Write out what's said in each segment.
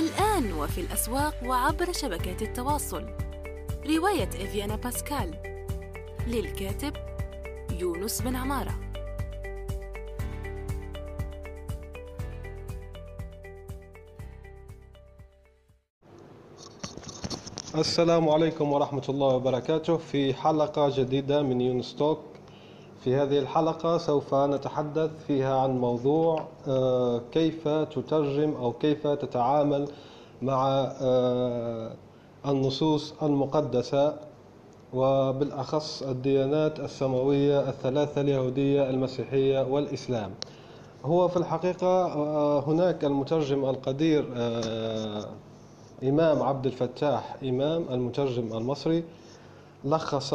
الآن وفي الأسواق وعبر شبكات التواصل. رواية إفيانا باسكال. للكاتب يونس بن عمارة. السلام عليكم ورحمة الله وبركاته في حلقة جديدة من يونستوك في هذه الحلقة سوف نتحدث فيها عن موضوع آه، كيف تترجم أو كيف تتعامل مع آه، النصوص المقدسة وبالأخص الديانات السماوية الثلاثة اليهودية المسيحية والإسلام. هو في الحقيقة آه، هناك المترجم القدير إمام عبد الفتاح إمام المترجم المصري لخص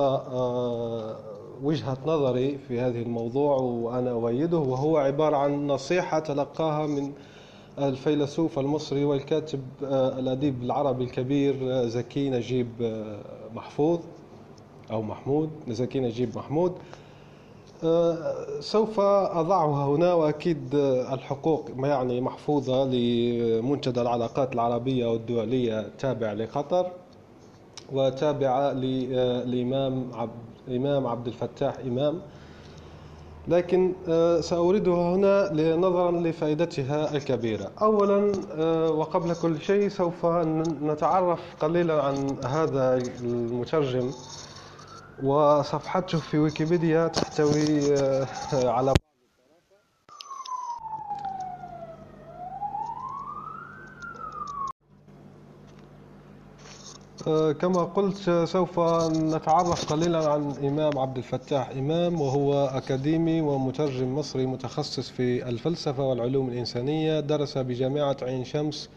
وجهة نظري في هذه الموضوع وأنا أؤيده وهو عبارة عن نصيحة تلقاها من الفيلسوف المصري والكاتب آه، الأديب العربي الكبير آه، زكي نجيب آه، محفوظ أو محمود زكي نجيب محمود. سوف أضعها هنا وأكيد الحقوق يعني محفوظة لمنتدى العلاقات العربية والدولية تابع لقطر. وتابعة للإمام عبد الإمام عبد الفتاح إمام. لكن آه، سأوردها هنا نظرا لفائدتها الكبيرة. أولا آه، وقبل كل شيء سوف نتعرف قليلا عن هذا المترجم. وصفحته في ويكيبيديا تحتوي آه، على كما قلت سوف نتعرف قليلا عن إمام عبد الفتاح إمام وهو أكاديمي ومترجم مصري متخصص في الفلسفة والعلوم الإنسانية درس بجامعة عين شمس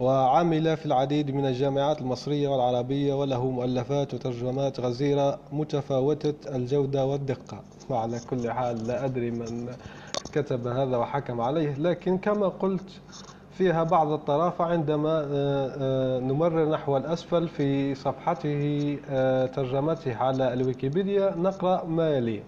وعمل في العديد من الجامعات المصرية والعربية وله مؤلفات وترجمات غزيرة متفاوتة الجودة والدقة. وعلى كل حال لا أدري من كتب هذا وحكم عليه لكن كما قلت فيها بعض الطرافة عندما آه، آه، نمرر نحو الأسفل في صفحته آه، ترجمته على الويكيبيديا نقرأ ما يلي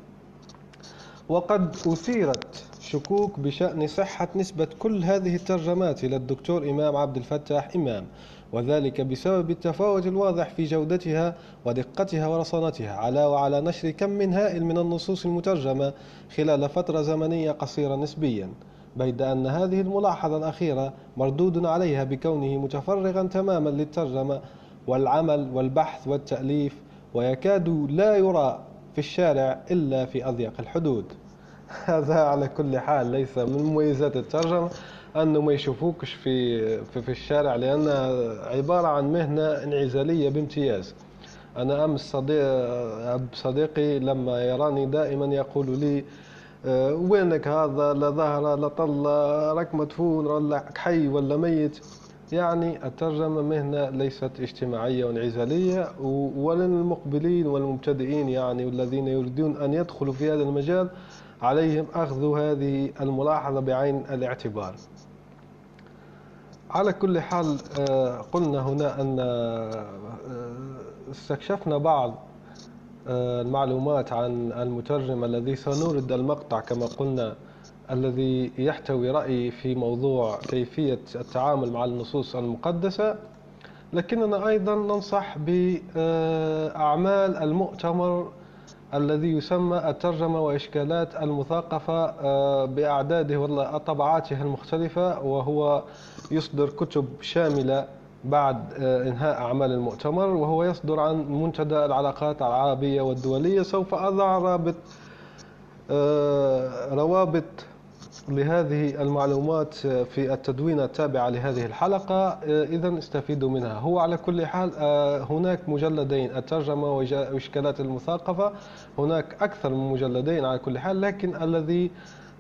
وقد أثيرت شكوك بشأن صحة نسبة كل هذه الترجمات إلى الدكتور إمام عبد الفتاح إمام وذلك بسبب التفاوت الواضح في جودتها ودقتها ورصانتها على وعلى نشر كم من هائل من النصوص المترجمة خلال فترة زمنية قصيرة نسبياً. بيد أن هذه الملاحظة الأخيرة مردود عليها بكونه متفرغا تماما للترجمة والعمل والبحث والتأليف ويكاد لا يرى في الشارع إلا في أضيق الحدود. هذا على كل حال ليس من مميزات الترجمة أنه ما يشوفوكش في, في, في الشارع لأنها عبارة عن مهنة انعزالية بامتياز. أنا أمس صديق صديقي لما يراني دائما يقول لي وينك هذا؟ لا ظهر لا طل راك مدفون ولا حي ولا ميت. يعني الترجمة مهنة ليست اجتماعية وانعزالية وللمقبلين والمبتدئين يعني والذين يريدون أن يدخلوا في هذا المجال عليهم أخذ هذه الملاحظة بعين الاعتبار. على كل حال آه، قلنا هنا أن آه، استكشفنا بعض المعلومات عن المترجم الذي سنورد المقطع كما قلنا الذي يحتوي رأي في موضوع كيفية التعامل مع النصوص المقدسة. لكننا أيضا ننصح بأعمال المؤتمر الذي يسمى الترجمة وإشكالات المثقفة آه، بأعداده وطبعاته المختلفة وهو يصدر كتب شاملة بعد آه، إنهاء أعمال المؤتمر وهو يصدر عن منتدى العلاقات العربية والدولية سوف أضع رابط آه، روابط لهذه المعلومات في التدوين التابعة لهذه الحلقة. آه، إذا استفيدوا منها. هو على كل حال هناك مجلدين الترجمة وإشكالات المثاقفة هناك أكثر من مجلدين على كل حال لكن الذي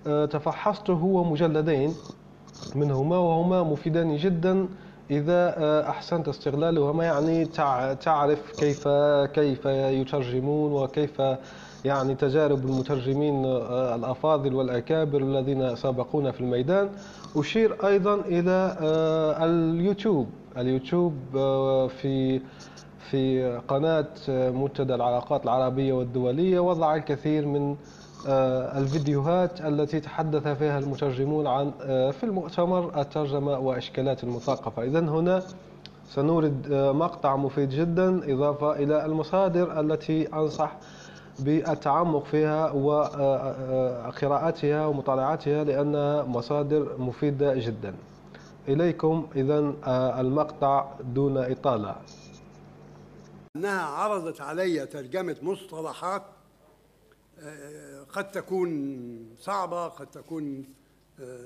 تفحصته هو مجلدين منهما وهما مفيدان جدا إذا آه، أحسنت استغلاله ما يعني تعرف كيف كيف يترجمون وكيف يعني تجارب المترجمين آه، الأفاضل والأكابر الذين سبقونا في الميدان. أشير أيضا إلى آه، اليوتيوب. اليوتيوب في في قناة منتدى العلاقات العربية والدولية وضع الكثير من الفيديوهات التي تحدث فيها المترجمون عن آه، في المؤتمر الترجمة وإشكالات المثقفة إذا هنا سنورد آه، مقطع مفيد جدا إضافة إلى المصادر التي أنصح بالتعمق فيها وقراءتها ومطالعتها لأنها مصادر مفيدة جدا. إليكم إذا المقطع دون إطالة. أنها عرضت علي ترجمة مصطلحات قد تكون صعبة قد تكون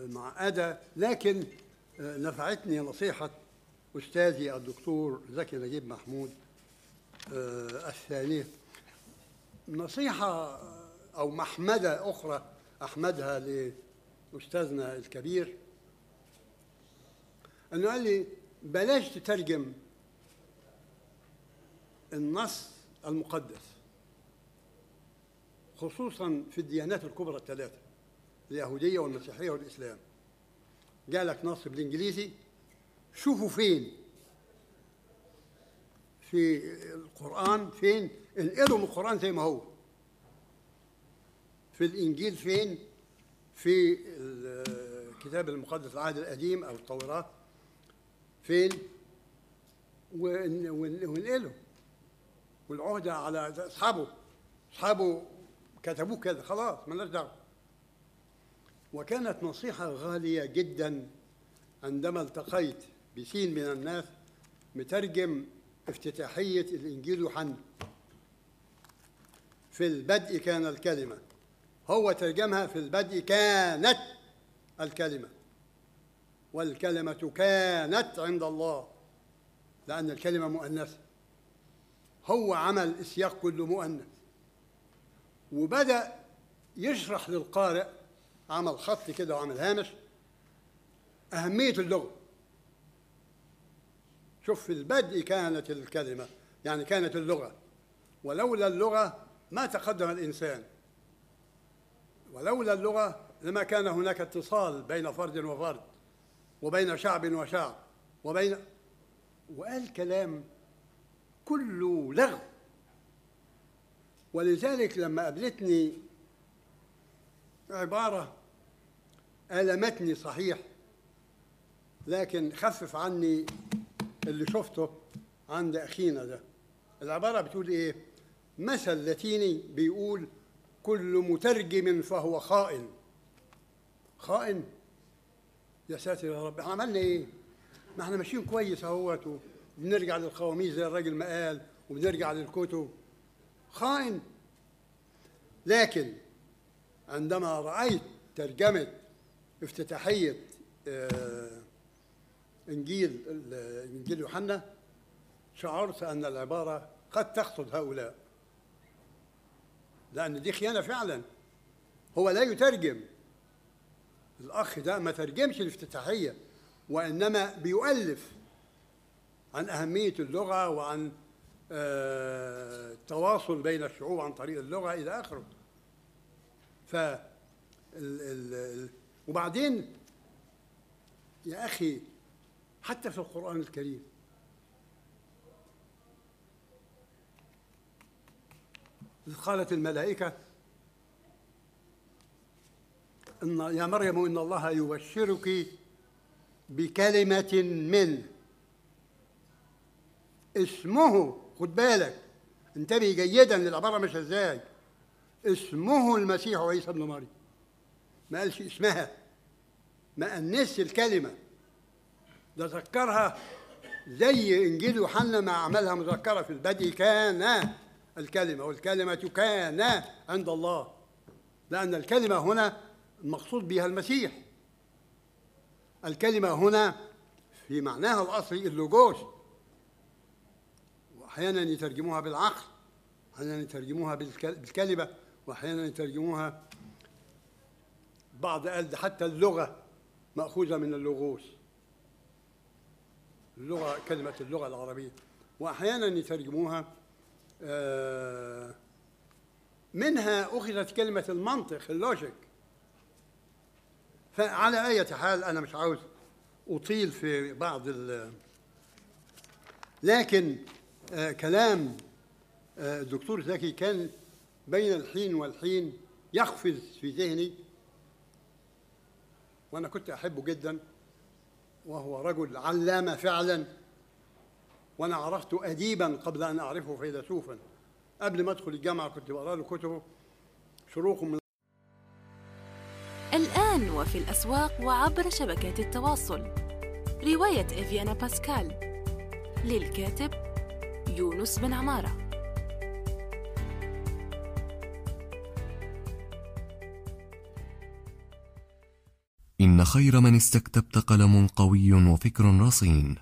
معقدة. لكن نفعتني نصيحة أستاذي الدكتور زكي نجيب محمود الثانية نصيحة أو محمدة أخرى أحمدها لأستاذنا الكبير. أنه قال لي بلاش تترجم النص المقدس. خصوصا في الديانات الكبرى الثلاثة اليهودية والمسيحية والإسلام. جالك نص بالإنجليزي شوفوا فين؟ في القرآن فين؟ انقلوا من القرآن زي ما هو. في الإنجيل فين؟ في الكتاب المقدس العهد القديم أو التوراة فين؟ ونقله والعهدة على أصحابه. أصحابه كتبوه كده خلاص مالناش دعوة. وكانت نصيحة غالية جدا عندما التقيت بسين من الناس مترجم افتتاحية الإنجيل يوحنا. في البدء كان الكلمة. هو ترجمها في البدء كانت الكلمة. والكلمة كانت عند الله لأن الكلمة مؤنثة. هو عمل السياق كله مؤنث. وبدأ يشرح للقارئ عمل خط كده وعمل هامش أهمية اللغة. شوف في البدء كانت الكلمة يعني كانت اللغة. ولولا اللغة ما تقدم الإنسان. ولولا اللغة لما كان هناك اتصال بين فرد وفرد وبين شعب وشعب وبين وقال كلام كله لغو. ولذلك لما قابلتني عبارة ألمتني صحيح لكن خفف عني اللي شفته عند أخينا ده. العبارة بتقول إيه؟ مثل لاتيني بيقول كل مترجم فهو خائن. خائن؟ يا ساتر يا رب إحنا عملنا إيه؟ ما إحنا ماشيين كويس أهوت وبنرجع للخواميس زي الراجل ما قال وبنرجع للكتب. خائن. لكن عندما رأيت ترجمة افتتاحية إنجيل إنجيل يوحنا شعرت أن العبارة قد تقصد هؤلاء. لأن دي خيانة فعلا. هو لا يترجم. الأخ ده ما ترجمش الافتتاحية وإنما بيؤلف عن أهمية اللغة وعن التواصل بين الشعوب عن طريق اللغة إلى آخره. ف وبعدين يا أخي حتى في القرآن الكريم قالت الملائكة إن يا مريم إن الله يبشرك بكلمة منه اسمه خد بالك. انتبه جيدا للعبارة مش إزاي. اسمه المسيح عيسى ابن مريم. ما قالش اسمها. ما أنس الكلمة. ده ذكرها زي إنجيل يوحنا ما عملها مذكرة في البدء. كان الكلمة والكلمة كان عند الله. لأن الكلمة هنا المقصود بها المسيح. الكلمة هنا في معناها الأصلي اللوجوس. وأحيانا يترجموها بالعقل أحيانا يترجموها بالكلمة وأحيانا يترجموها بعض قال حتى اللغة مأخوذة من اللغوس اللغة كلمة اللغة العربية. وأحيانا يترجموها منها أخذت كلمة المنطق اللوجيك. فعلى اية حال أنا مش عاوز أطيل في بعض ال لكن آه كلام آه الدكتور زكي كان بين الحين والحين يقفز في ذهني وأنا كنت أحبه جدا وهو رجل علامة فعلا وأنا عرفته أديبا قبل أن أعرفه فيلسوفا. قبل ما أدخل الجامعة كنت بقرأ له كتبه شروق من الآن وفي الأسواق وعبر شبكات التواصل. رواية إفيانا باسكال للكاتب يونس بن عمارة. إن خير من استكتبت قلم قوي وفكر رصين.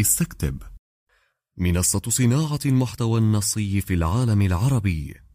استكتب. منصة صناعة المحتوى النصي في العالم العربي.